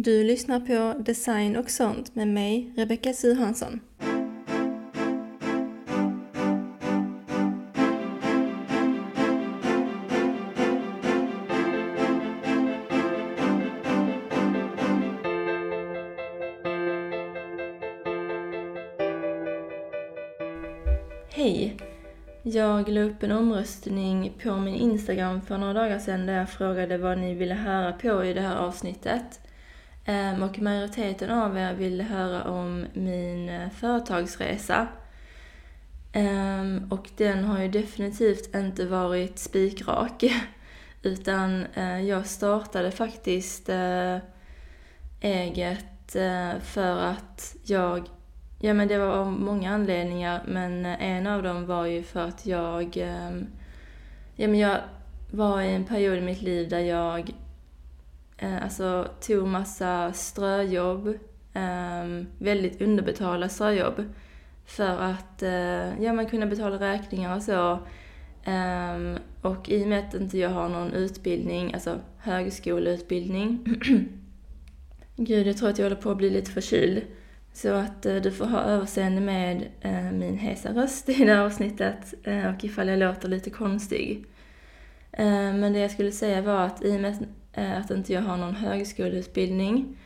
Du lyssnar på Design och sånt med mig, Rebecka Suhansson. Hej! Jag la upp en omröstning på min Instagram för några dagar sedan där jag frågade vad ni ville höra på i det här avsnittet. Ehm, och majoriteten av er ville höra om min eh, företagsresa. Ehm, och den har ju definitivt inte varit spikrak. Utan eh, jag startade faktiskt eh, eget för att jag Ja, men det var av många anledningar, men en av dem var ju för att jag... Ehm, ja, men jag var i en period i mitt liv där jag eh, alltså, tog massa ströjobb, ehm, väldigt underbetalda ströjobb, för att eh, ja, man kunna betala räkningar och så. Ehm, och i och med att inte jag har någon utbildning, alltså högskoleutbildning, Gud, jag tror att jag håller på att bli lite förkyld. Så att eh, du får ha överseende med eh, min hesa röst i det här avsnittet eh, och ifall jag låter lite konstig. Ehm, men det jag skulle säga var att i och med Eh, att inte jag har någon högskoleutbildning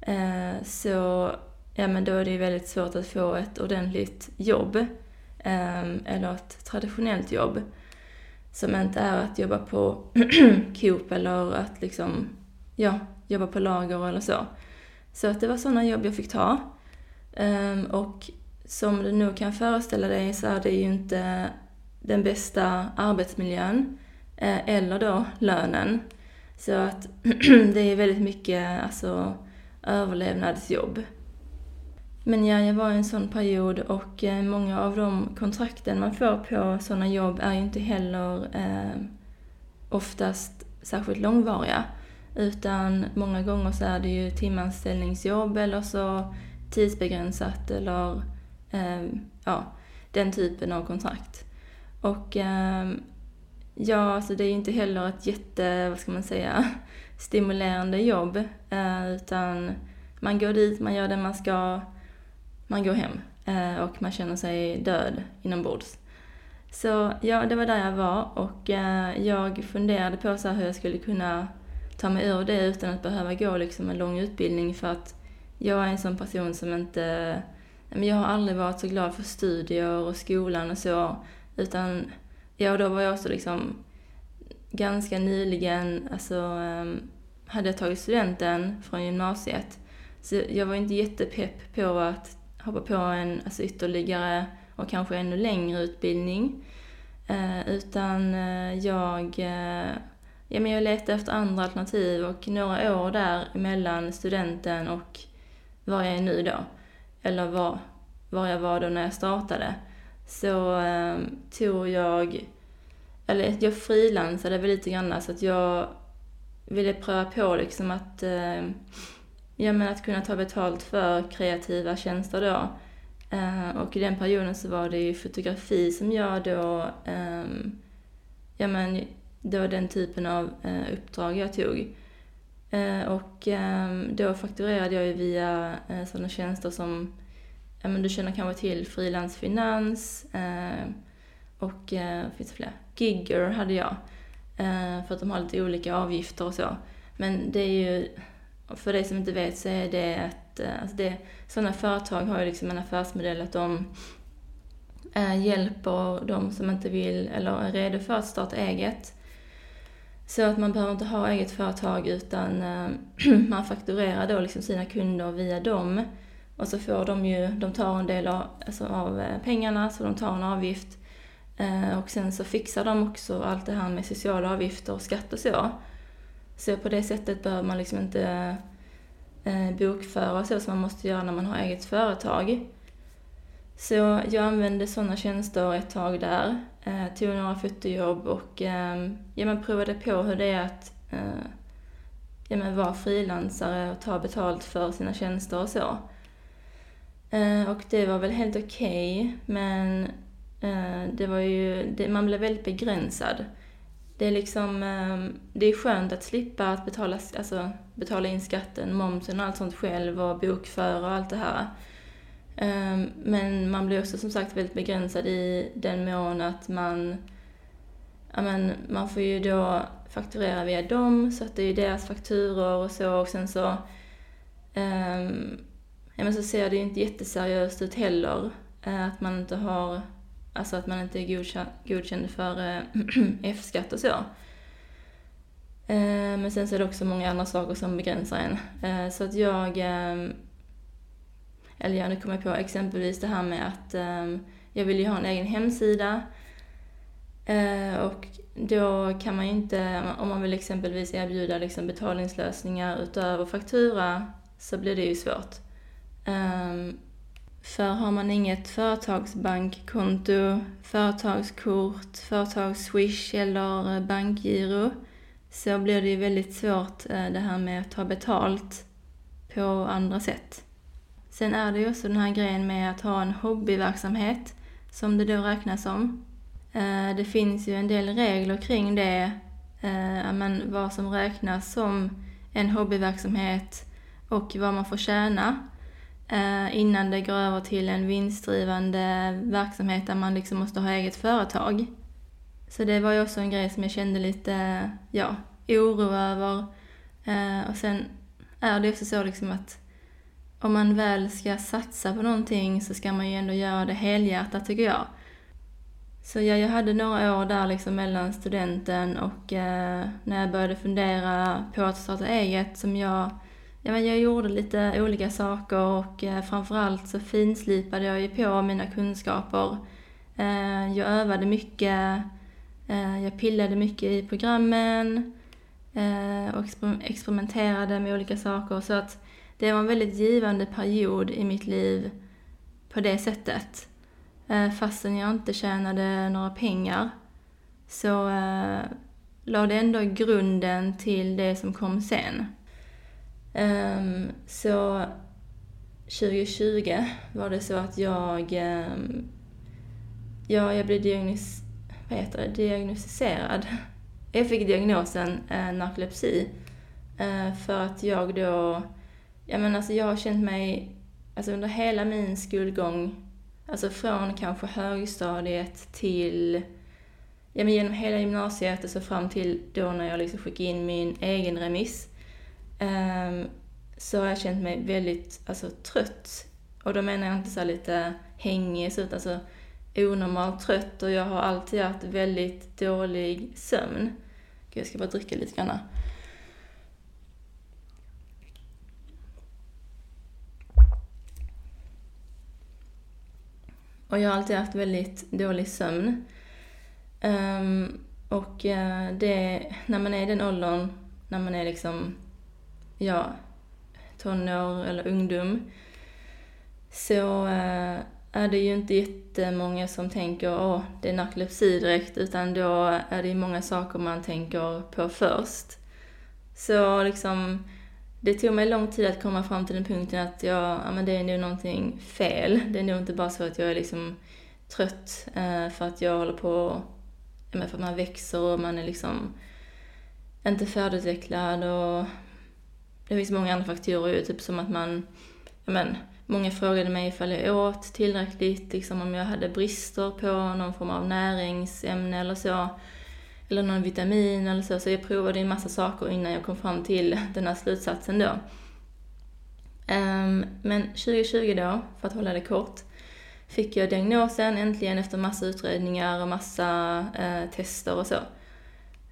eh, så ja, men då är det ju väldigt svårt att få ett ordentligt jobb ehm, eller ett traditionellt jobb som inte är att jobba på Coop eller att liksom, ja, jobba på lager eller så. Så att det var sådana jobb jag fick ta. Ehm, och som du nog kan föreställa dig så är det ju inte den bästa arbetsmiljön eh, eller då lönen. Så att det är väldigt mycket alltså, överlevnadsjobb. Men ja, jag var i en sån period och eh, många av de kontrakten man får på sådana jobb är ju inte heller eh, oftast särskilt långvariga. Utan många gånger så är det ju timanställningsjobb eller så tidsbegränsat eller eh, ja, den typen av kontrakt. Och eh, ja, alltså det är ju inte heller ett jätte, vad ska man säga, stimulerande jobb. Eh, utan man går dit, man gör det man ska, man går hem eh, och man känner sig död inombords. Så ja, det var där jag var och eh, jag funderade på så hur jag skulle kunna ta mig ur det utan att behöva gå liksom en lång utbildning för att jag är en sån person som inte... Men jag har aldrig varit så glad för studier och skolan och så. Utan, ja, då var jag också liksom ganska nyligen, alltså, um, hade jag tagit studenten från gymnasiet. Så jag var inte jättepepp på att hoppa på en alltså, ytterligare och kanske ännu längre utbildning. Uh, utan uh, jag, uh, ja, men jag letade efter andra alternativ och några år där mellan studenten och var jag är nu då. Eller var, var jag var då när jag startade. Så eh, tog jag, eller jag frilansade väl lite grann så att jag ville pröva på liksom att, eh, ja men att kunna ta betalt för kreativa tjänster då. Eh, och i den perioden så var det ju fotografi som jag då, eh, ja men det var den typen av eh, uppdrag jag tog. Eh, och ehm, då fakturerade jag ju via eh, sådana tjänster som, men du känner kanske till frilansfinans eh, och eh, finns det fler? Gigger hade jag. Eh, för att de har lite olika avgifter och så. Men det är ju, för dig som inte vet så är det att, eh, alltså det, sådana företag har ju liksom en affärsmodell att de hjälper de som inte vill eller är redo för att starta eget så att man behöver inte ha eget företag utan eh, man fakturerar då liksom sina kunder via dem. Och så får de ju, de tar en del av, alltså av eh, pengarna, så de tar en avgift. Eh, och sen så fixar de också allt det här med sociala avgifter och skatt och så. Så på det sättet behöver man liksom inte eh, bokföra så som man måste göra när man har eget företag. Så jag använde sådana tjänster ett tag där. Eh, tog några fotojobb och eh, ja, men provade på hur det är att eh, ja, men vara frilansare och ta betalt för sina tjänster och så. Eh, och det var väl helt okej, okay, men eh, det var ju, det, man blev väldigt begränsad. det är liksom, ehm, det är skönt att slippa att betala, alltså, betala in skatten, momsen och allt sånt själv och bokföra och allt det här. Ehm, men man blir också som sagt väldigt begränsad i den mån att man, ja men man får ju då fakturera via dem, så att det är ju deras fakturor och så och sen så, um, ja men så ser det ju inte jätteseriöst ut heller. Eh, att man inte har, alltså att man inte är godkänd, godkänd för eh, F-skatt och så. Eh, men sen så är det också många andra saker som begränsar en. så att jag eller ja, nu kommer jag på exempelvis det här med att jag vill ju ha en egen hemsida. Och då kan man ju inte, om man vill exempelvis erbjuda liksom betalningslösningar utöver faktura, så blir det ju svårt. Um, för har man inget företagsbankkonto, företagskort, företagsswish eller bankgiro så blir det ju väldigt svårt eh, det här med att ta betalt på andra sätt. Sen är det ju också den här grejen med att ha en hobbyverksamhet, som det då räknas som. Eh, det finns ju en del regler kring det, eh, men vad som räknas som en hobbyverksamhet och vad man får tjäna Eh, innan det går över till en vinstdrivande verksamhet där man liksom måste ha eget företag. Så det var ju också en grej som jag kände lite, ja, oro över. Eh, och sen är det också så liksom att om man väl ska satsa på någonting så ska man ju ändå göra det helhjärtat tycker jag. Så ja, jag hade några år där liksom mellan studenten och eh, när jag började fundera på att starta eget som jag, ja men jag gjorde lite olika saker och eh, framförallt så finslipade jag ju på mina kunskaper. Eh, jag övade mycket, eh, jag pillade mycket i programmen och experimenterade med olika saker så att det var en väldigt givande period i mitt liv på det sättet. Fastän jag inte tjänade några pengar så lade la det ändå grunden till det som kom sen. Um, så 2020 var det så att jag, um, ja, jag blev diagnos, vad heter det, diagnostiserad. Jag fick diagnosen uh, narkolepsi uh, för att jag då jag menar alltså jag har känt mig, alltså under hela min skolgång, alltså från kanske högstadiet till, ja men genom hela gymnasiet och så fram till då när jag liksom skickade in min egen remiss, um, så har jag känt mig väldigt, alltså trött. Och då menar jag inte så lite hängig, utan alltså onormalt trött och jag har alltid haft väldigt dålig sömn. Gud, jag ska bara dricka lite grann. Och jag har alltid haft väldigt dålig sömn. Um, och uh, det, när man är i den åldern, när man är liksom, ja, tonår eller ungdom, så eh, är det ju inte jättemånga som tänker åh, det är narkolepsi direkt, utan då är det ju många saker man tänker på först. Så liksom, det tog mig lång tid att komma fram till den punkten att jag, ja, men det är nog någonting fel. Det är nog inte bara så att jag är liksom trött eh, för att jag håller på, ja, men för att man växer och man är liksom inte färdigutvecklad och det finns många andra faktorer ju, typ som att man, ja men, många frågade mig ifall jag åt tillräckligt, liksom om jag hade brister på någon form av näringsämne eller så eller någon vitamin eller så. Så jag provade en massa saker innan jag kom fram till den här slutsatsen då. Ehm, men 2020 då, för att hålla det kort, fick jag diagnosen äntligen efter massa utredningar och massa eh, tester och så.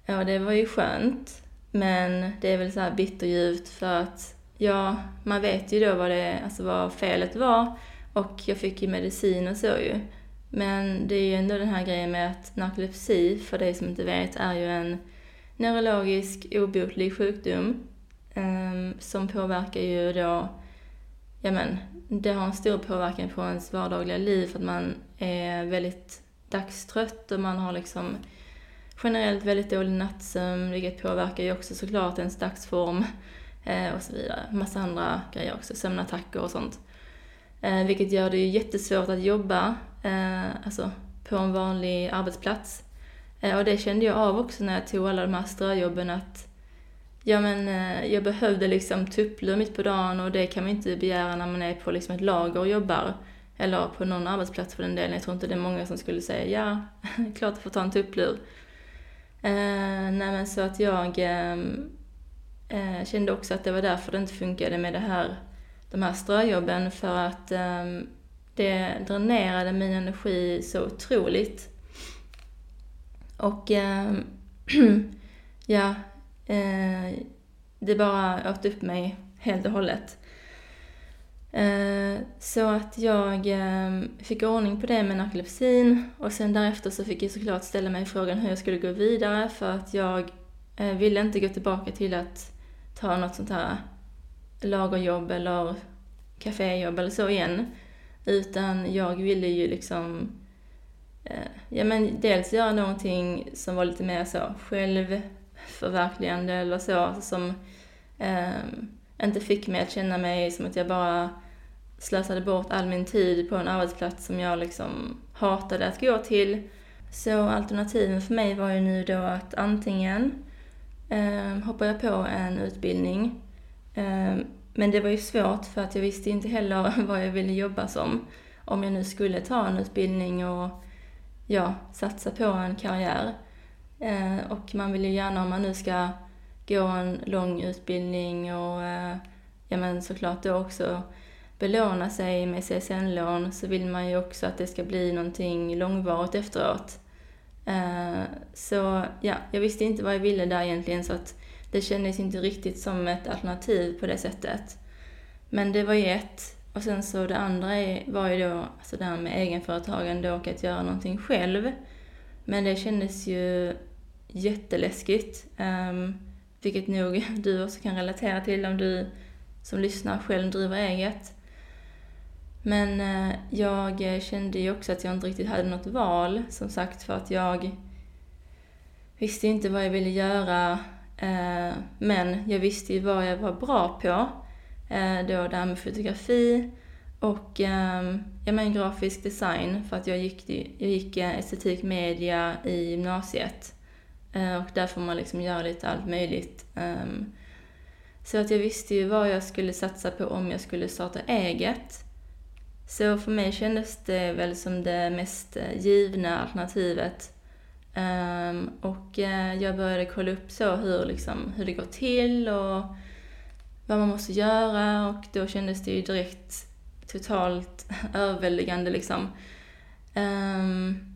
Ja, det var ju skönt, men det är väl så här bitterljuvt för att ja, man vet ju då vad, det, alltså vad felet var och jag fick ju medicin och så ju. Men det är ju ändå den här grejen med att narkolepsi, för dig som inte vet, är ju en neurologisk obotlig sjukdom um, som påverkar ju då, ja men, det har en stor påverkan på ens vardagliga liv för att man är väldigt dagstrött och man har liksom generellt väldigt dålig nattsömn, vilket påverkar ju också såklart ens dagsform eh, och så vidare. Massa andra grejer också, sömnattacker och sånt. Eh, vilket gör det ju jättesvårt att jobba eh, alltså på en vanlig arbetsplats. Eh, och det kände jag av också när jag tog alla de här ströjobben att ja men eh, jag behövde liksom tupplur mitt på dagen och det kan man inte begära när man är på liksom ett lager och jobbar. Eller på någon arbetsplats för den delen. Jag tror inte det är många som skulle säga ja, klart att få ta en tupplur. Eh, nej men så att jag ehm, eh, kände också att det var därför det inte funkade med det här, de här ströjobben för att eh, det dränerade min energi så otroligt. Och eh, ja, eh, det bara åt upp mig helt och hållet. Eh, så att jag ehm, fick ordning på det med narkolepsin och sen därefter så fick jag såklart ställa mig frågan hur jag skulle gå vidare för att jag eh, ville inte gå tillbaka till att ta något sånt här lagerjobb eller kaféjobb eller så igen. Utan jag ville ju liksom, eh, ja men dels göra någonting som var lite mer så självförverkligande eller så, som ehm, inte fick mig att känna mig som att jag bara slösade bort all min tid på en arbetsplats som jag liksom hatade att gå till. Så alternativen för mig var ju nu då att antingen eh, hoppar jag på en utbildning eh, men det var ju svårt för att jag visste inte heller vad jag ville jobba som. Om jag nu skulle ta en utbildning och ja, satsa på en karriär. Eh, och man vill ju gärna om man nu ska gå en lång utbildning och eh, ja men såklart då också belåna sig med CSN-lån så vill man ju också att det ska bli någonting långvarigt efteråt. Eh, så ja, jag visste inte vad jag ville där egentligen så att det kändes inte riktigt som ett alternativ på det sättet. Men det var ju ett. Och sen så det andra var ju då alltså det här med egenföretagande och att göra någonting själv. Men det kändes ju jätteläskigt. Um, vilket nog du också kan relatera till om du som lyssnar själv driver eget. Men eh, jag eh, kände ju också att jag inte riktigt hade något val, som sagt, för att jag visste inte vad jag ville göra. Eh, men jag visste ju vad jag var bra på. Då det här med fotografi och ehm, ja, men grafisk design, för att jag gick, jag gick estetik media i gymnasiet. Och där får man liksom göra lite allt möjligt. Ehm. Så att jag visste ju vad jag skulle satsa på om jag skulle starta eget. Så för mig kändes det väl som det mest eh, givna alternativet. Um, och eh, jag började kolla upp så hur, liksom, hur det går till och vad man måste göra och då kändes det ju direkt totalt överväldigande liksom. Um,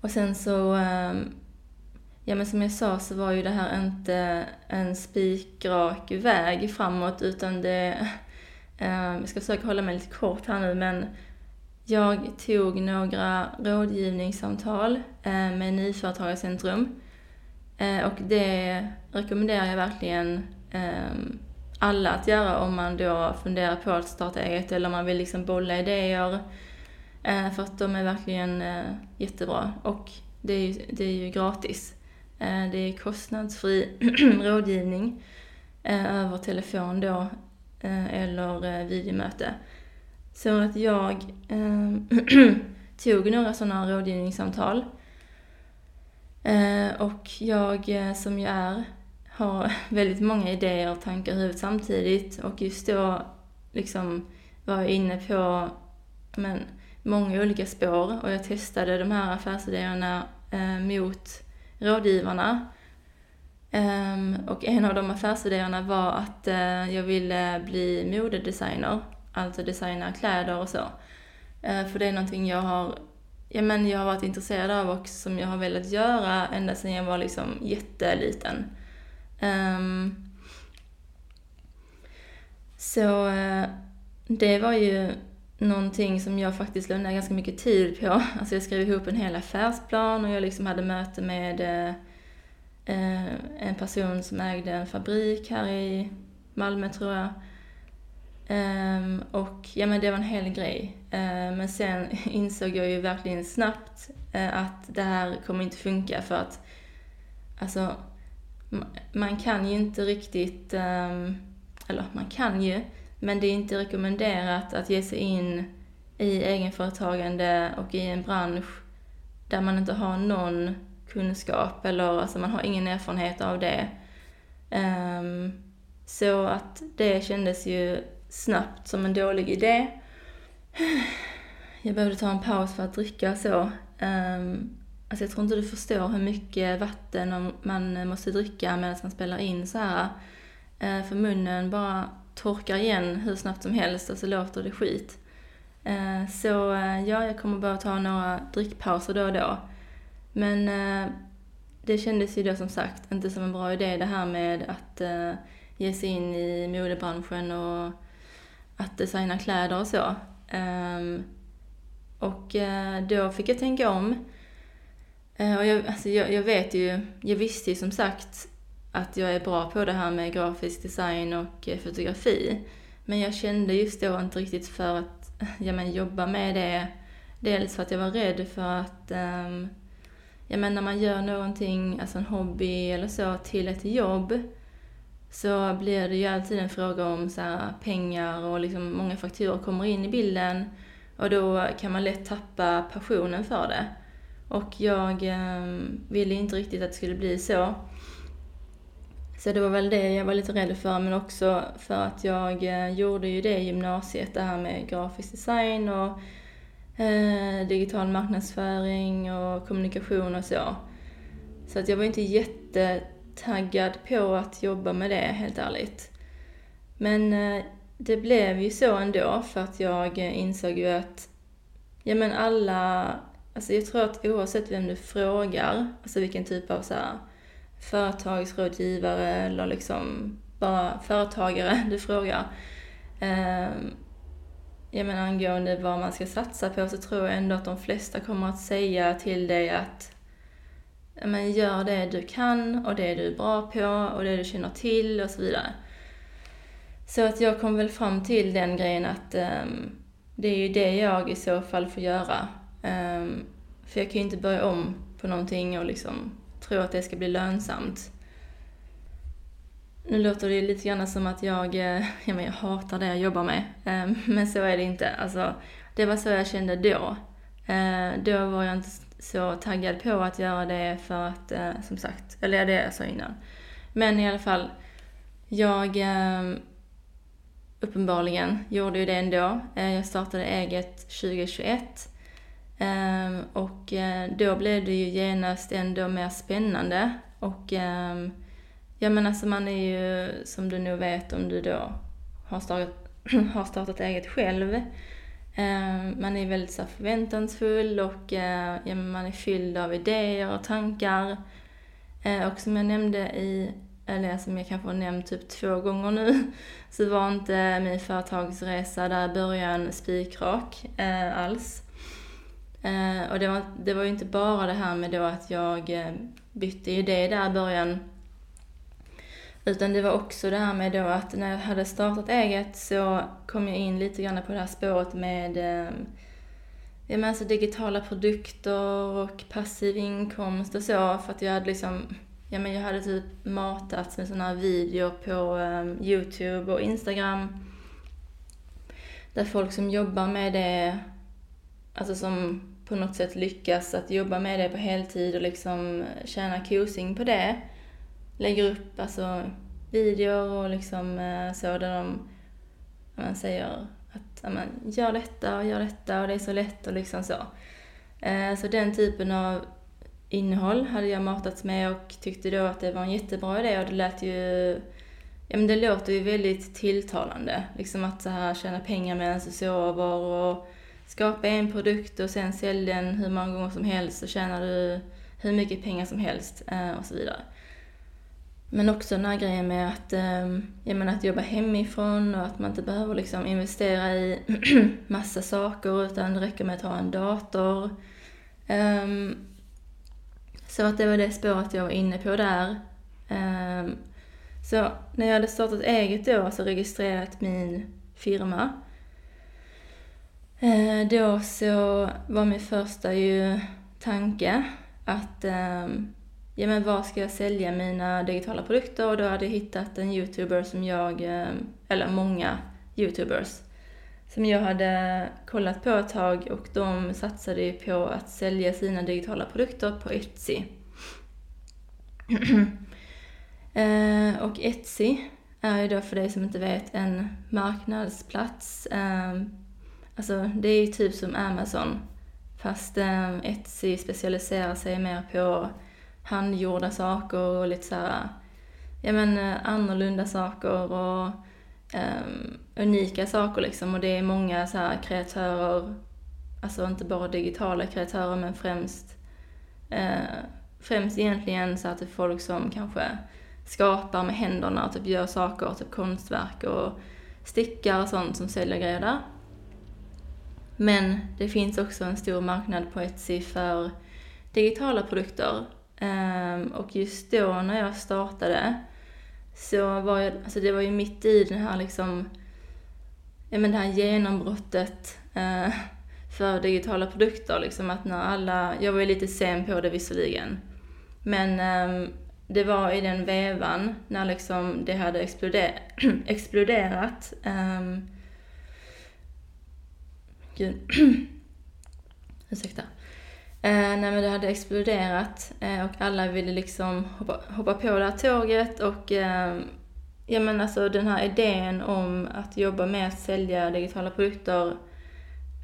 och sen så, um, ja men som jag sa så var ju det här inte en spikrak väg framåt utan det Ehm, jag ska försöka hålla mig lite kort här nu, men jag tog några rådgivningssamtal ehm, med Nyföretagarcentrum. Ehm, och det rekommenderar jag verkligen alla att göra om man då funderar på att starta eget eller om man vill liksom bolla idéer. För att de är verkligen eh, jättebra och det är ju, det är ju gratis. Det är kostnadsfri rådgivning eh, över telefon då Eh, eller eh, videomöte. Så att jag eh, tog några sådana rådgivningssamtal. och jag som jag är har väldigt många idéer och tankar i huvudet samtidigt och just då liksom var jag inne på men, många olika spår och jag testade de här affärsidéerna eh, mot rådgivarna Ehm, och en av de affärsidéerna var att uh, jag ville bli modedesigner, alltså designa kläder och så. Uh, för det är någonting jag har, ja, men jag har varit intresserad av och som jag har velat göra ända sedan jag var liksom jätteliten. Um, så uh, det var ju någonting som jag faktiskt lade ner ganska mycket tid på. Alltså jag skrev ihop en hel affärsplan och jag liksom hade möte med eh, en person som ägde en fabrik här i Malmö tror jag. Eh, och ja men det var en hel grej. Ehm, men sen insåg jag ju verkligen snabbt eh, att det här kommer inte funka för att alltså man kan ju inte riktigt, ehm, eller man kan ju, men det är inte rekommenderat att ge sig in i egenföretagande och i en bransch där man inte har någon kunskap eller alltså man har ingen erfarenhet av det. Um, så att det kändes ju snabbt som en dålig idé. Jag behövde ta en paus för att dricka så. Um, alltså jag tror inte du förstår hur mycket vatten man måste dricka medan man spelar in så här. Uh, för munnen bara torkar igen hur snabbt som helst och så låter det skit. Uh, så uh, ja, jag kommer bara ta några drickpauser då och då. Men eh, det kändes ju då som sagt inte som en bra idé det här med att eh, ge sig in i modebranschen och att designa kläder och så. Um, och eh, då fick jag tänka om. Uh, och jag, alltså jag, jag, vet ju, jag visste ju som sagt att jag är bra på det här med grafisk design och fotografi. Men jag kände just då inte riktigt för att ja, men, jobba med det. Dels för att jag var rädd för att um, ja, men när man gör någonting, alltså en hobby eller så, till ett jobb så blir det ju alltid en fråga om så här, pengar och liksom många faktorer kommer in i bilden och då kan man lätt tappa passionen för det. Och jag eh, ville inte riktigt att det skulle bli så. Så det var väl det jag var lite rädd för, men också för att jag eh, gjorde ju det i gymnasiet, det här med grafisk design och eh, digital marknadsföring och kommunikation och så. Så att jag var inte jättetaggad på att jobba med det, helt ärligt. Men eh, det blev ju så ändå för att jag insåg ju att, ja men alla, alltså jag tror att oavsett vem du frågar, alltså vilken typ av så här, företagsrådgivare eller liksom bara företagare du frågar, ehm, ja men angående vad man ska satsa på så tror jag ändå att de flesta kommer att säga till dig att men gör det du kan och det du är bra på och det du känner till och så vidare. Så att jag kom väl fram till den grejen att um, det är ju det jag i så fall får göra. Um, för jag kan ju inte börja om på någonting och liksom tro att det ska bli lönsamt. Nu låter det lite grann som att jag, eh, ja, men jag hatar det jag jobbar med. Ehm, men så är det inte. Alltså, det var så jag kände då. Ehm, då var jag inte så taggad på att göra det för att, eh, som sagt, eller det jag sa innan. Men i alla fall, jag ehm, uppenbarligen gjorde ju det ändå. Jag startade eget 2021 och eh, då blev det ju genast ändå mer spännande och ja men alltså man är ju, som du nog vet om du då har startat, har startat eget själv, Eh, man är väldigt så förväntansfull och eh, ja, man är fylld av idéer och tankar. Eh, och som jag nämnde i, eller som jag kanske har nämnt typ två gånger nu, så var inte min företagsresa där i början spikrak eh, alls. Eh, och det var, det var ju inte bara det här med då att jag eh, bytte idé där i början utan det var också det här med då att när jag hade startat eget så kom jag in lite grann på det här spåret med ehm, ja, men alltså digitala produkter och passiv inkomst och så. För att jag hade liksom, ja men jag hade typ matats med sådana här videor på um, Youtube och Instagram. Där folk som jobbar med det, alltså som på något sätt lyckas att jobba med det på heltid och liksom tjäna kosing på det lägger upp alltså, videor och liksom eh, så där de man säger att man gör detta och gör detta och det är så lätt och liksom så. Eh, så den typen av innehåll hade jag matats med och tyckte då att det var en jättebra idé och det lät ju Ja men det låter ju väldigt tilltalande. Liksom att så här tjäna pengar medan du sover och skapa en produkt och sen sälja den hur många gånger som helst så tjänar du hur mycket pengar som helst eh, och så vidare. Men också den här grejen med att, ehm, jag menar, att jobba hemifrån och att man inte behöver liksom investera i massa saker utan det räcker med att ha en dator. Ehm, så att det var det spåret jag var inne på där. Ehm, så när jag hade startat eget då, alltså registrerat min firma, eh, då så var min första ju tanke att ja men var ska jag sälja mina digitala produkter? Och då hade jag hittat en youtuber som jag, eh, eller många youtubers, som jag hade kollat på ett tag och de satsade ju på att sälja sina digitala produkter på Etsy. Eh, och Etsy är ju då för dig som inte vet en marknadsplats. Ehm, alltså det är ju typ som Amazon fast ehm, Etsy specialiserar sig mer på handgjorda saker och lite så här, ja men eh, annorlunda saker och um, unika saker liksom. Och det är många så här kreatörer, alltså inte bara digitala kreatörer men främst, uh, främst egentligen så att det är folk som kanske skapar med händerna och typ gör saker, typ konstverk och stickar och sånt som säljer grejer där. Men det finns också en stor marknad på Etsy för digitala produkter. Um, och just då när jag startade så var jag, alltså det var ju mitt i den här liksom, ja men det här genombrottet eh, för digitala produkter liksom att när alla, jag var ju lite sen på det visserligen, men eh, det var i den vevan när liksom det hade exploder exploderat. Eh, gud, ursäkta. Eh, nej men det hade exploderat eh, och alla ville liksom hoppa, hoppa på det här tåget och eh, ja men alltså den här idén om att jobba med att sälja digitala produkter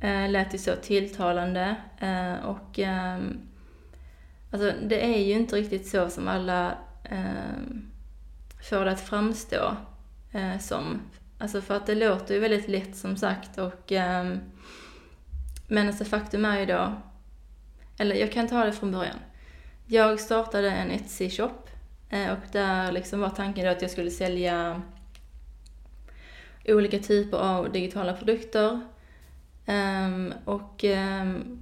eh, lät ju så tilltalande eh, och eh, alltså det är ju inte riktigt så som alla eh, får det att framstå eh, som. Alltså för att det låter ju väldigt lätt som sagt och eh, men alltså faktum är ju då eller jag kan ta det från början. Jag startade en Etsy-shop eh, och där liksom var tanken då att jag skulle sälja olika typer av digitala produkter. Ehm, och ehm,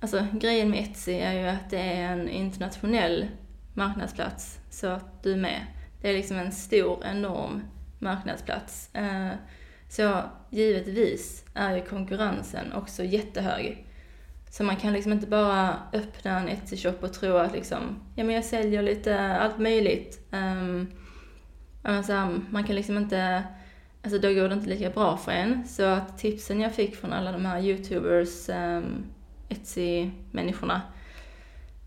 alltså grejen med Etsy är ju att det är en internationell marknadsplats, så att du är med. Det är liksom en stor, enorm marknadsplats. Eh, så givetvis är ju konkurrensen också jättehög. Så man kan liksom inte bara öppna en Etsy-shop och tro att liksom, ja men jag säljer lite allt möjligt. Um, alltså, man kan liksom inte, alltså då går det inte lika bra för en. Så att tipsen jag fick från alla de här YouTubers, um, Etsy-människorna,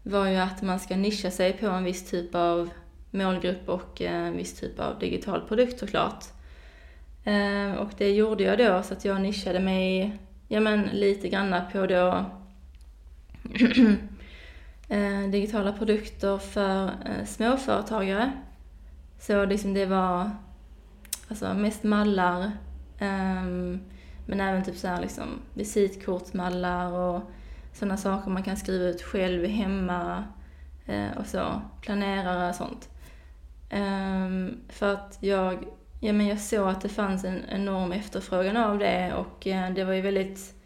var ju att man ska nischa sig på en viss typ av målgrupp och eh, en viss typ av digital produkt såklart. Um, och det gjorde jag då, så att jag nischade mig, ja men lite granna på då Eh, digitala produkter för eh, småföretagare. Så liksom det var alltså mest mallar, ehm, men även typ så här liksom visitkortsmallar och sådana saker man kan skriva ut själv hemma eh, och så, planerare och sånt. Ehm, för att jag, ja men jag såg att det fanns en enorm efterfrågan av det och det var ju väldigt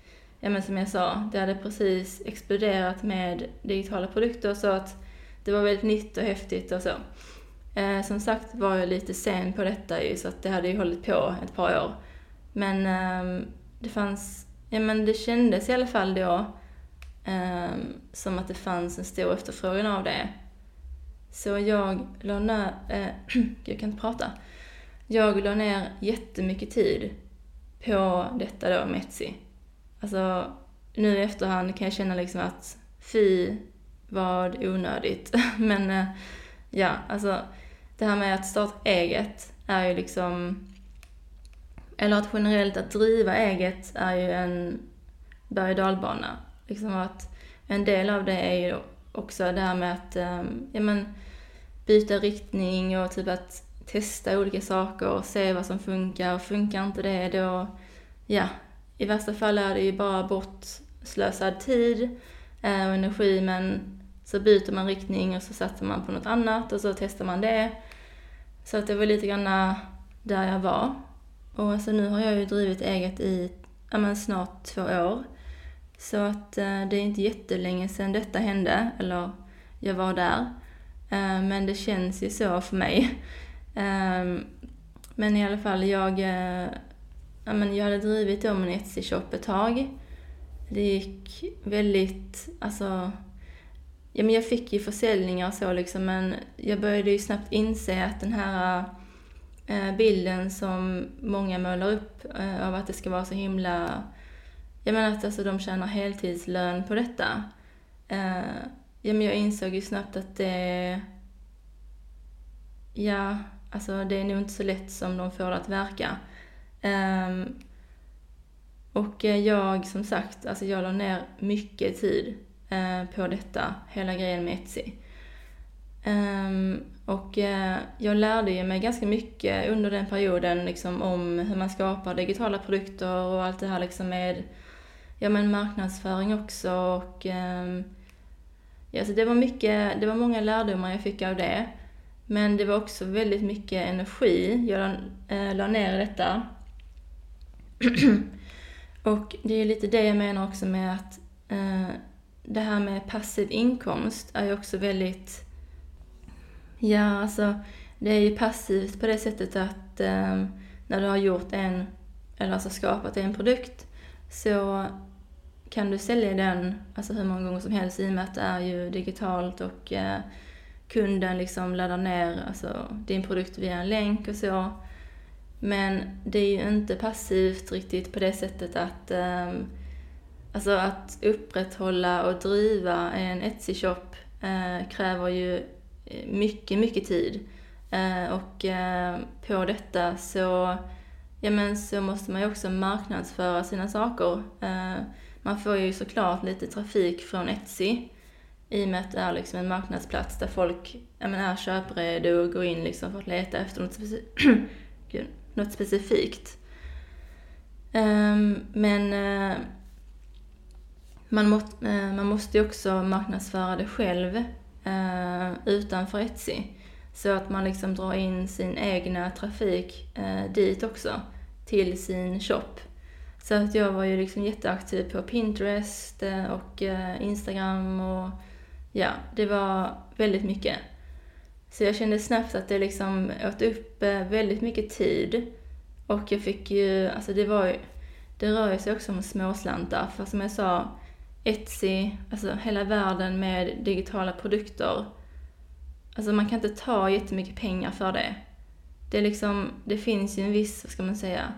ja men som jag sa, det hade precis exploderat med digitala produkter så att det var väldigt nytt och häftigt och så. Eh, som sagt var jag lite sen på detta ju, så att det hade ju hållit på ett par år. Men eh, det fanns, ja men det kändes i alla fall då eh, som att det fanns en stor efterfrågan av det. Så jag la ner, eh, jag kan inte prata. Jag la ner jättemycket tid på detta då med Etsy. Alltså, nu i efterhand kan jag känna liksom att fy vad onödigt. Men eh, ja, alltså det här med att starta eget är ju liksom, eller att generellt att driva eget är ju en berg och dalbana. Liksom att en del av det är ju också det här med att, ehm, ja men, byta riktning och typ att testa olika saker och se vad som funkar. Funkar inte det då, ja, i värsta fall är det ju bara bortslösad tid eh, och energi men så byter man riktning och så satsar man på något annat och så testar man det. Så att det var lite grann där jag var. Och alltså nu har jag ju drivit eget i ja, men snart två år. Så att eh, det är inte jättelänge sedan detta hände, eller jag var där. Eh, men det känns ju så för mig. Eh, men i alla fall, jag eh, ja, men jag hade drivit om en Etsy-shop ett tag. Det gick väldigt, alltså, ja men jag fick ju försäljningar och så liksom, men jag började ju snabbt inse att den här eh, bilden som många målar upp eh, av att det ska vara så himla... Jag menar att alltså, de tjänar heltidslön på detta. Eh, ja, men jag insåg ju snabbt att det... Ja, alltså det är nog inte så lätt som de får det att verka. Um, och eh, jag, som sagt, alltså jag la ner mycket tid uh, på detta, hela grejen med Etsy. Um, och uh, jag lärde ju mig ganska mycket under den perioden liksom, om hur man skapar digitala produkter och allt det här liksom med ja, men marknadsföring också. Och, um, ja, så det, var mycket, det var många lärdomar jag fick av det. Men det var också väldigt mycket energi jag la, äh, la ner i detta. och det är lite det jag menar också med att eh, det här med passiv inkomst är ju också väldigt... Ja, alltså det är ju passivt på det sättet att eh, när du har gjort en, eller alltså skapat en produkt, så kan du sälja den alltså hur många gånger som helst i och med att det är ju digitalt och eh, kunden liksom laddar ner alltså, din produkt via en länk och så. Men det är ju inte passivt riktigt på det sättet att um, Alltså att upprätthålla och driva en Etsy-shop eh, kräver ju eh, mycket, mycket tid. Eh, och eh, på detta så, ja, men så måste man ju också marknadsföra sina saker. Eh, man får ju såklart lite trafik från Etsy i och med att det är liksom en marknadsplats där folk ja, men är köpredo och går in liksom för att leta efter något specifikt. något specifikt. Ehm, men eh, man, må, eh, man måste ju också marknadsföra det själv eh, utanför Etsy. Så att man liksom drar in sin egna trafik dit också, till sin shop. Så att jag var ju liksom jätteaktiv på Pinterest och Instagram och ja, det var väldigt mycket. Så jag kände snabbt att det liksom åt upp eh, väldigt mycket tid. Och jag fick ju, alltså det var ju, det rör ju sig också om småslantar. För som jag sa, Etsy, alltså hela världen med digitala produkter. Alltså man kan inte ta jättemycket pengar för det. Det är liksom, det finns ju en viss, vad ska man säga,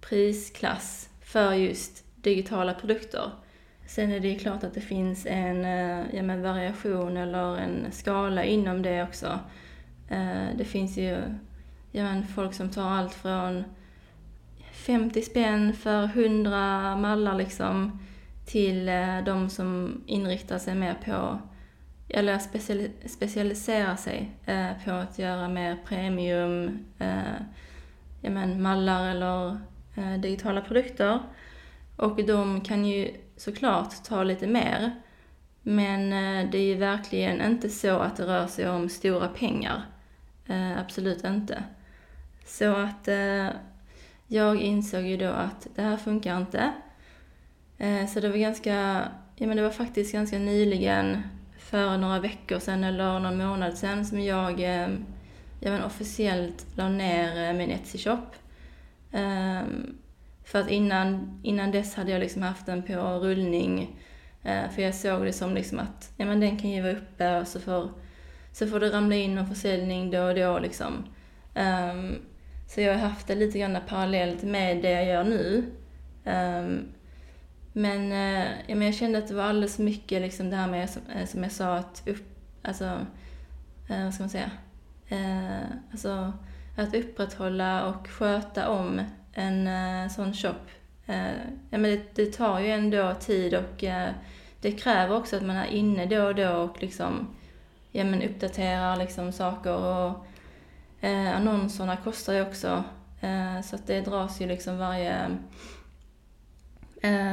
prisklass för just digitala produkter. Sen är det ju klart att det finns en eh, ja, men variation eller en skala inom det också. Eh, det finns ju ja, men folk som tar allt från 50 spänn för 100 mallar liksom till eh, de som inriktar sig mer på, eller specialiserar sig på att göra mer premium ja, men mallar eller digitala produkter. Och de kan ju såklart ta lite mer. Men eh, det är ju verkligen inte så att det rör sig om stora pengar. Eh, absolut inte. Så att eh, jag insåg ju då att det här funkar inte. Så det var ganska, ja men det var faktiskt ganska nyligen, för några veckor sedan eller någon månad sedan, som jag ja, men officiellt la ner min Etsy-shop. Ehm, för att innan, innan dess hade jag liksom haft den på rullning. Eh, för jag såg det som liksom att ja, men den kan ju vara uppe och så får, så får det ramla in någon försäljning då och då. Liksom. Um, så jag har haft det lite grann parallellt med det jag gör nu. Um, men, uh, ja, men jag kände att det var alldeles för mycket liksom det här med, som, eh, som jag sa, att upp, alltså, uh, vad ska man säga? Uh, alltså, att upprätthålla och sköta om en uh, sån shop. Uh, ja, men det, det, tar ju ändå tid och uh, det kräver också att man är inne då och då och liksom ja, men uppdaterar liksom saker. Och, uh, annonserna kostar ju också så att det dras ju liksom varje,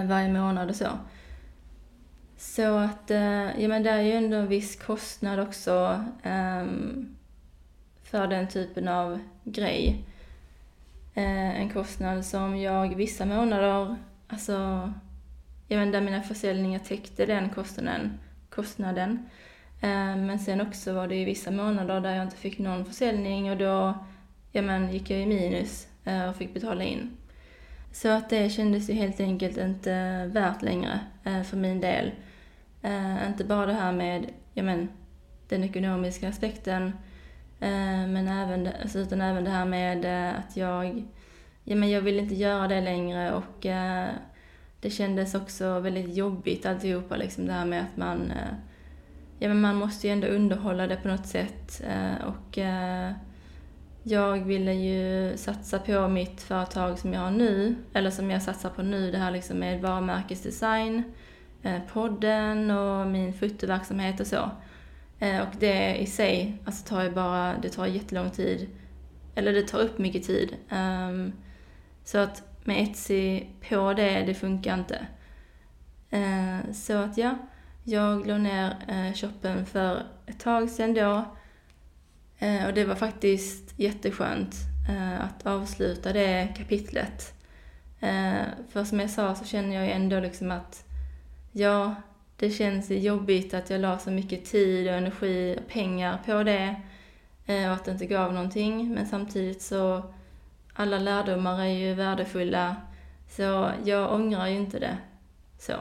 varje månad och så. Så att, ja men det är ju ändå en viss kostnad också um, för den typen av grej. Eh, en kostnad som jag vissa månader, alltså, jag vet där mina försäljningar täckte den kostnaden. kostnaden. Eh, men sen också var det ju vissa månader där jag inte fick någon försäljning och då ja, men, gick jag i minus eh, och fick betala in. Så att det kändes ju helt enkelt inte värt längre eh, för min del. Eh, inte bara det här med ja, men, den ekonomiska aspekten Eh, men även, det- alltså, utan även det här med eh, att jag, ja men jag vill inte göra det längre och eh, det kändes också väldigt jobbigt alltihopa liksom det här med att man, ja men man måste ju ändå underhålla det på något sätt och jag ville ju satsa på mitt företag som jag har nu, eller som jag satsar på nu, det här liksom med varumärkesdesign, podden och min fotoverksamhet och så. Eh, och det i sig alltså tar ju bara, det tar jättelång tid. Eller det tar upp mycket tid. Ehm, så att med Etsy på det, det funkar inte. Eh, så att ja, jag la ner eh, shoppen för ett tag sedan då. Och det var faktiskt jätteskönt att avsluta det kapitlet. För som jag sa så känner jag ju ändå liksom att ja, det känns jobbigt att jag la så mycket tid och energi och pengar på det eh, och att det inte gav någonting. Men samtidigt så, alla lärdomar är ju värdefulla. Så jag ångrar ju inte det. Så.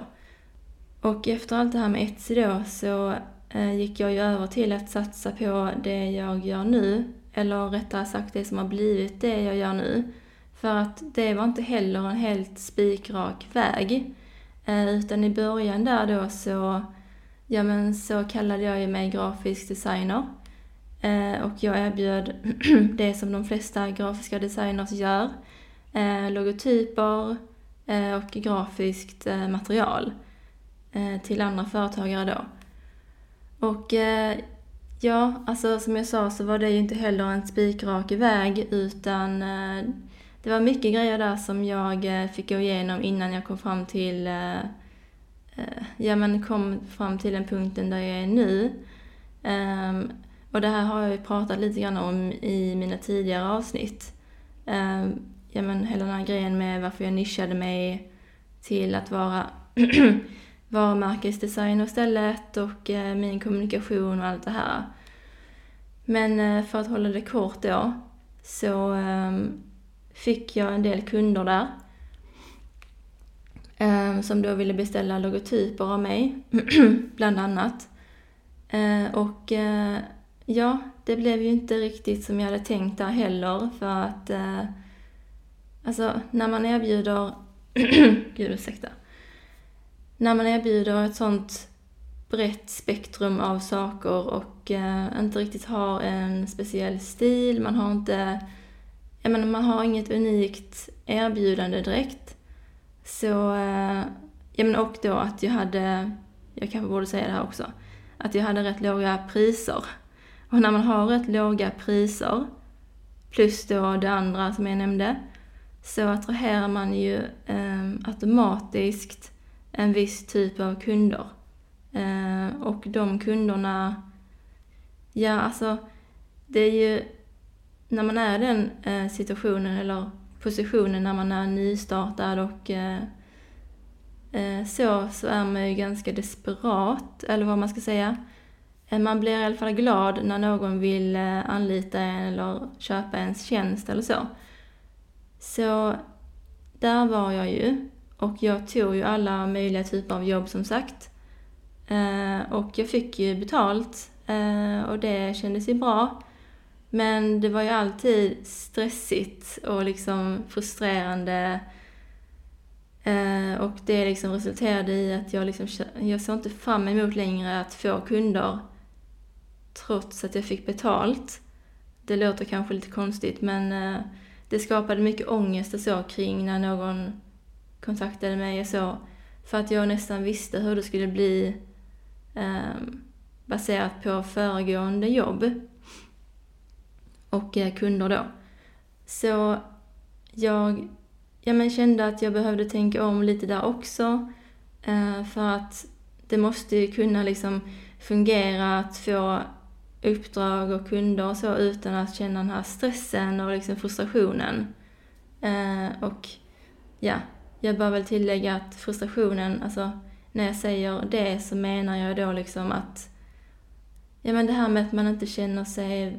Och efter allt det här med Etsy då så eh, gick jag ju över till att satsa på det jag gör nu. Eller rättare sagt det som har blivit det jag gör nu. För att det var inte heller en helt spikrak väg. Eh, utan i början där då så, ja men så kallade jag ju mig grafisk designer. Eh, och jag erbjöd det som de flesta grafiska designers gör. Eh, logotyper och grafiskt material till andra företagare då. Och ja, alltså som jag sa så var det ju inte heller en spikrak väg utan det var mycket grejer där som jag eh, fick gå igenom innan jag kom fram till, eh, eh, ja men kom fram till den punkten där jag är nu. Ehm, och det här har jag ju pratat lite grann om i mina tidigare avsnitt. Ehm, ja men hela den här grejen med varför jag nischade mig till att vara varumärkesdesigner istället och min kommunikation och allt det här. Men för att hålla det kort då så ehm, fick jag en del kunder där. Eh, som då ville beställa logotyper av mig, bland annat. Eh, och eh, ja, det blev ju inte riktigt som jag hade tänkt där heller för att Alltså när man erbjuder, gud ursäkta. När man erbjuder ett sånt brett spektrum av saker och inte riktigt har en speciell stil, man har inte jag menar, man har inget unikt erbjudande direkt. Så, eh, ja men och då att jag hade, jag kanske borde säga det här också, att jag hade rätt låga priser. Och när man har rätt låga priser, plus då det andra som jag nämnde, så attraherar man ju eh, automatiskt en viss typ av kunder. Eh, och de kunderna, ja alltså, det är ju när man är i den eh, situationen eller positionen när man är nystartad och eh, eh, så, så är man ju ganska desperat, eller vad man ska säga. Man blir i alla fall glad när någon vill anlita en eller köpa ens tjänst eller så. Så där var jag ju och jag tog ju alla möjliga typer av jobb som sagt. Och jag fick ju betalt och det kändes ju bra. Men det var ju alltid stressigt och liksom frustrerande. Eh, Och det liksom resulterade i att jag liksom, jag såg inte fram emot längre att få kunder trots att jag fick betalt. Det låter kanske lite konstigt men eh, det skapade mycket ångest och så kring när någon kontaktade mig och så. För att jag nästan visste hur det skulle bli eh, baserat på föregående jobb och eh, kunder då. Så jag ja, men kände att jag behövde tänka om lite där också. Eh, för att det måste ju kunna liksom fungera att få uppdrag och kunder och så utan att känna den här stressen och liksom frustrationen. Eh, och ja, jag bör väl tillägga att frustrationen, alltså när jag säger det så menar jag då liksom att ja men det här med att man inte känner sig,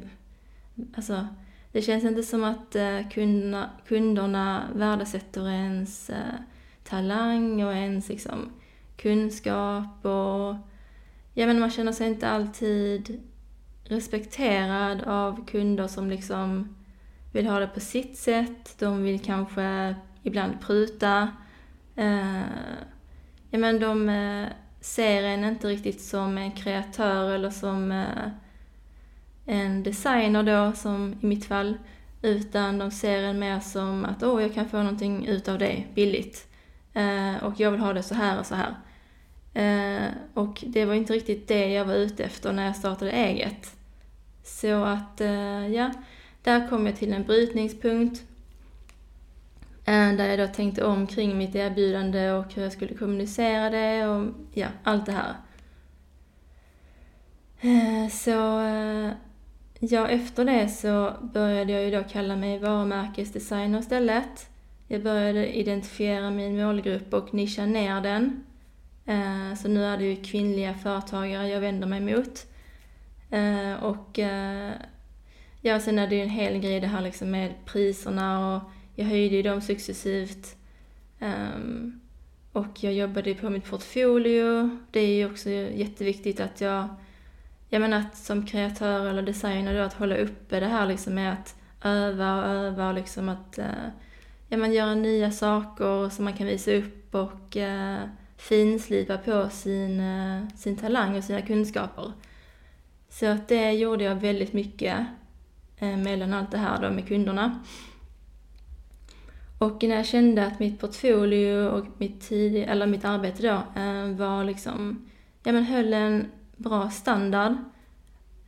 alltså det känns inte som att eh, kunderna, kunderna värdesätter ens eh, talang och ens liksom kunskap och ja men man känner sig inte alltid respekterad av kunder som liksom vill ha det på sitt sätt. De vill kanske ibland pruta. Eh, ja, men de eh, ser en inte riktigt som en kreatör eller som eh, en designer då, som i mitt fall. Utan de ser en mer som att åh, oh, jag kan få någonting ut av det billigt. Eh, och jag vill ha det så här och så här. Eh, och det var inte riktigt det jag var ute efter när jag startade eget. Så att, eh, ja, där kom jag till en brytningspunkt. Eh, där jag då tänkte om kring mitt erbjudande och hur jag skulle kommunicera det och ja, allt det här. Eh, så eh, ja, efter det så började jag ju då kalla mig varumärkesdesigner istället. Jag började identifiera min målgrupp och nischa ner den. Eh, så nu är det ju kvinnliga företagare jag vänder mig mot. Eh, och eh, ja, sen är det ju en hel grej det här liksom med priserna och jag höjde ju dem successivt. Ehm, och jag jobbade på mitt portfolio. Det är ju också jätteviktigt att jag, jag menar att som kreatör eller designer då, att hålla uppe det här liksom med att öva och öva och liksom att eh, ja, men göra nya saker som man kan visa upp och eh, finslipa på sin, eh, sin talang och sina kunskaper. Så att det gjorde jag väldigt mycket eh, mellan allt det här då med kunderna. Och när jag kände att mitt portfolio och mitt, tid, eller mitt arbete då eh, var liksom, ja men höll en bra standard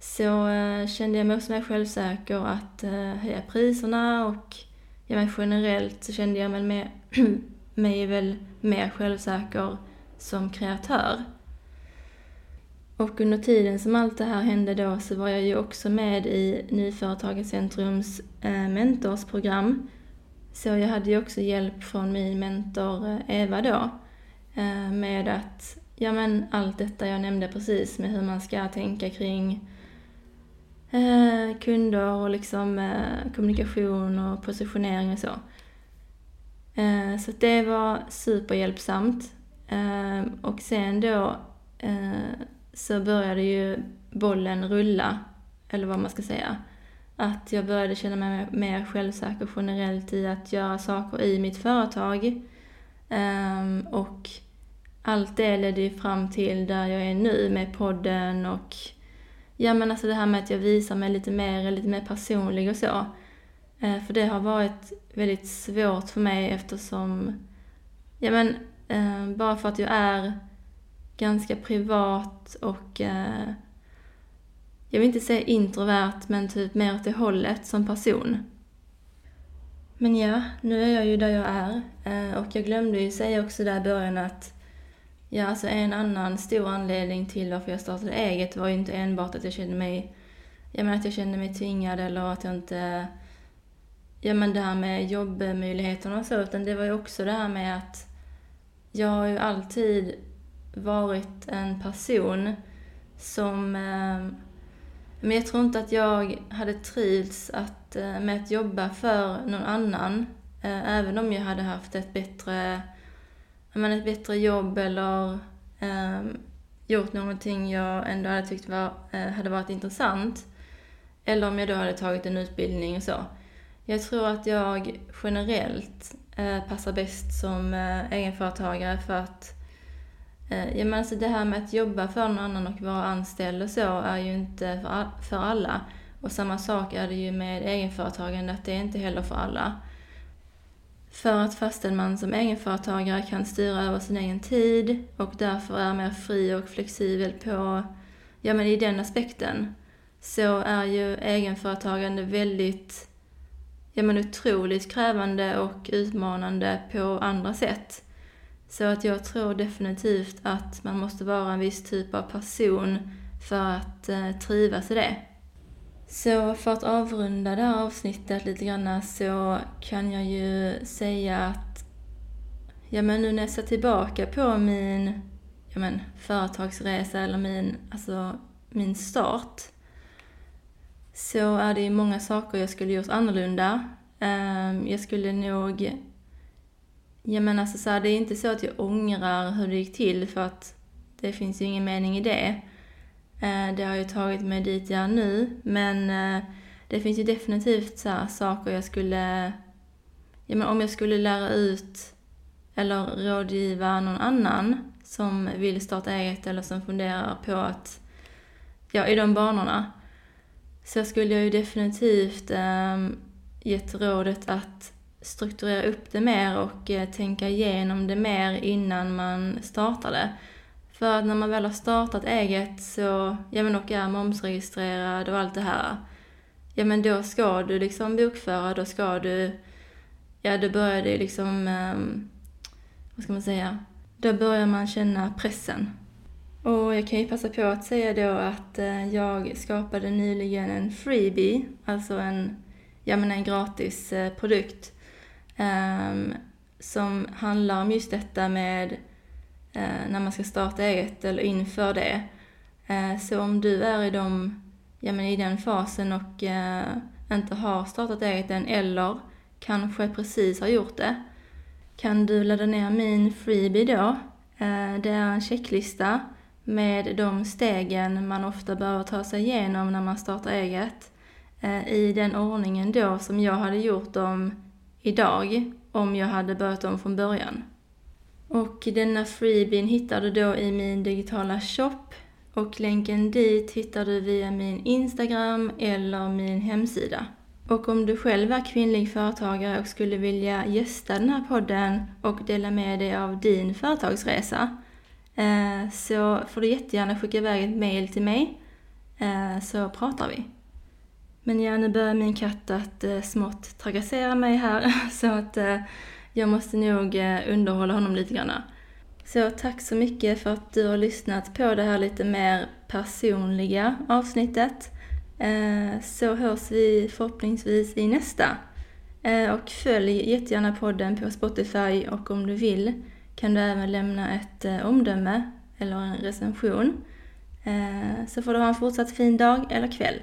så eh, kände jag mig också mer självsäker att eh, höja priserna och ja, men generellt så kände jag mig mer, mig väl mer självsäker som kreatör. Och under tiden som allt det här hände då så var jag ju också med i Nyföretagarcentrums eh, mentorsprogram. Så jag hade ju också hjälp från min mentor Eva då med att, ja men allt detta jag nämnde precis med hur man ska tänka kring eh, kunder och liksom eh, kommunikation och positionering och så. Eh, så det var superhjälpsamt. Och sen då eh, så började ju bollen rulla, eller vad man ska säga. Att jag började känna mig mer självsäker generellt i att göra saker i mitt företag. Och allt det ledde ju fram till där jag är nu med podden och ja men alltså det här med att jag visar mig lite mer, lite mer personlig och så. Eh, för det har varit väldigt svårt för mig eftersom, ja men eh, bara för att jag är ganska privat och eh, jag vill inte säga introvert, men typ mer åt det hållet som person. Men ja, nu är jag ju där jag är. Och jag glömde ju säga också där i början att ja, alltså en annan stor anledning till varför jag startade eget var ju inte enbart att jag kände mig, jag menar att jag kände mig tvingad eller att jag inte, ja men det här med jobbmöjligheterna och så, utan det var ju också det här med att jag har ju alltid varit en person som... Eh, men jag tror inte att jag hade trivts att, eh, med att jobba för någon annan. Eh, även om jag hade haft ett bättre, men ett bättre jobb eller eh, gjort någonting jag ändå hade tyckt var, eh, hade varit intressant. Eller om jag då hade tagit en utbildning och så. Jag tror att jag generellt eh, passar bäst som eh, egenföretagare för att eh, jag menar, så alltså det här med att jobba för någon annan och vara anställd och så är ju inte för, för alla. Och samma sak är det ju med egenföretagande, att det är inte heller för alla. För att fastän man som egenföretagare kan styra över sin egen tid och därför är mer fri och flexibel på, ja men i den aspekten, så är ju egenföretagande väldigt ja, men otroligt krävande och utmanande på andra sätt. Så att jag tror definitivt att man måste vara en viss typ av person för att eh, trivas i det. Så för att avrunda det här avsnittet lite grann så kan jag ju säga att ja men nu när jag ser tillbaka på min ja men, företagsresa eller min, alltså, min start så är det ju många saker jag skulle gjort annorlunda. Ehm, jag skulle nog... Ja men alltså så här, det är inte så att jag ångrar hur det gick till för att det finns ju ingen mening i det. Eh, det har ju tagit mig dit jag är nu, men eh, det finns ju definitivt så saker jag skulle... Ja, men om jag skulle lära ut eller rådgiva någon annan som vill starta eget eller som funderar på att, ja, i de banorna, så skulle jag ju definitivt eh, gett rådet att strukturera upp det mer och eh, tänka igenom det mer innan man startar det. För att när man väl har startat eget så, ja men och är momsregistrerad och allt det här, ja men då ska du liksom bokföra, då ska du, ja då börjar det liksom, eh, vad ska man säga, då börjar man känna pressen. Och jag kan ju passa på att säga då att eh, jag skapade nyligen en freebie, alltså en, ja men en gratis eh, produkt ehm, som handlar om just detta med Eh, när man ska starta eget eller inför det. Eh, så om du är i, de, ja, men i den fasen och eh, inte har startat eget än eller kanske precis har gjort det kan du ladda ner min freebie då. Det är en checklista med de stegen man ofta behöver ta sig igenom när man startar eget. I den ordningen då som jag hade gjort dem idag om jag hade börjat om från början. Och denna freebien hittar du då i min digitala shop och länken dit hittar du via min Instagram eller min hemsida. Och om du själv är kvinnlig företagare och skulle vilja gästa den här podden och dela med dig av din företagsresa eh, så får du jättegärna skicka iväg ett mail till mig eh, så pratar vi. Men ja, nu börjar min katt att eh, smått trakassera mig här så att jag måste nog eh, underhålla honom lite grann. Så tack så mycket för att du har lyssnat på det här lite mer personliga avsnittet. Eh, så hörs vi förhoppningsvis i nästa. Eh, och följ jättegärna podden på Spotify och om du vill kan du även lämna ett omdöme eller en recension. Så får du ha en fortsatt fin dag eller kväll.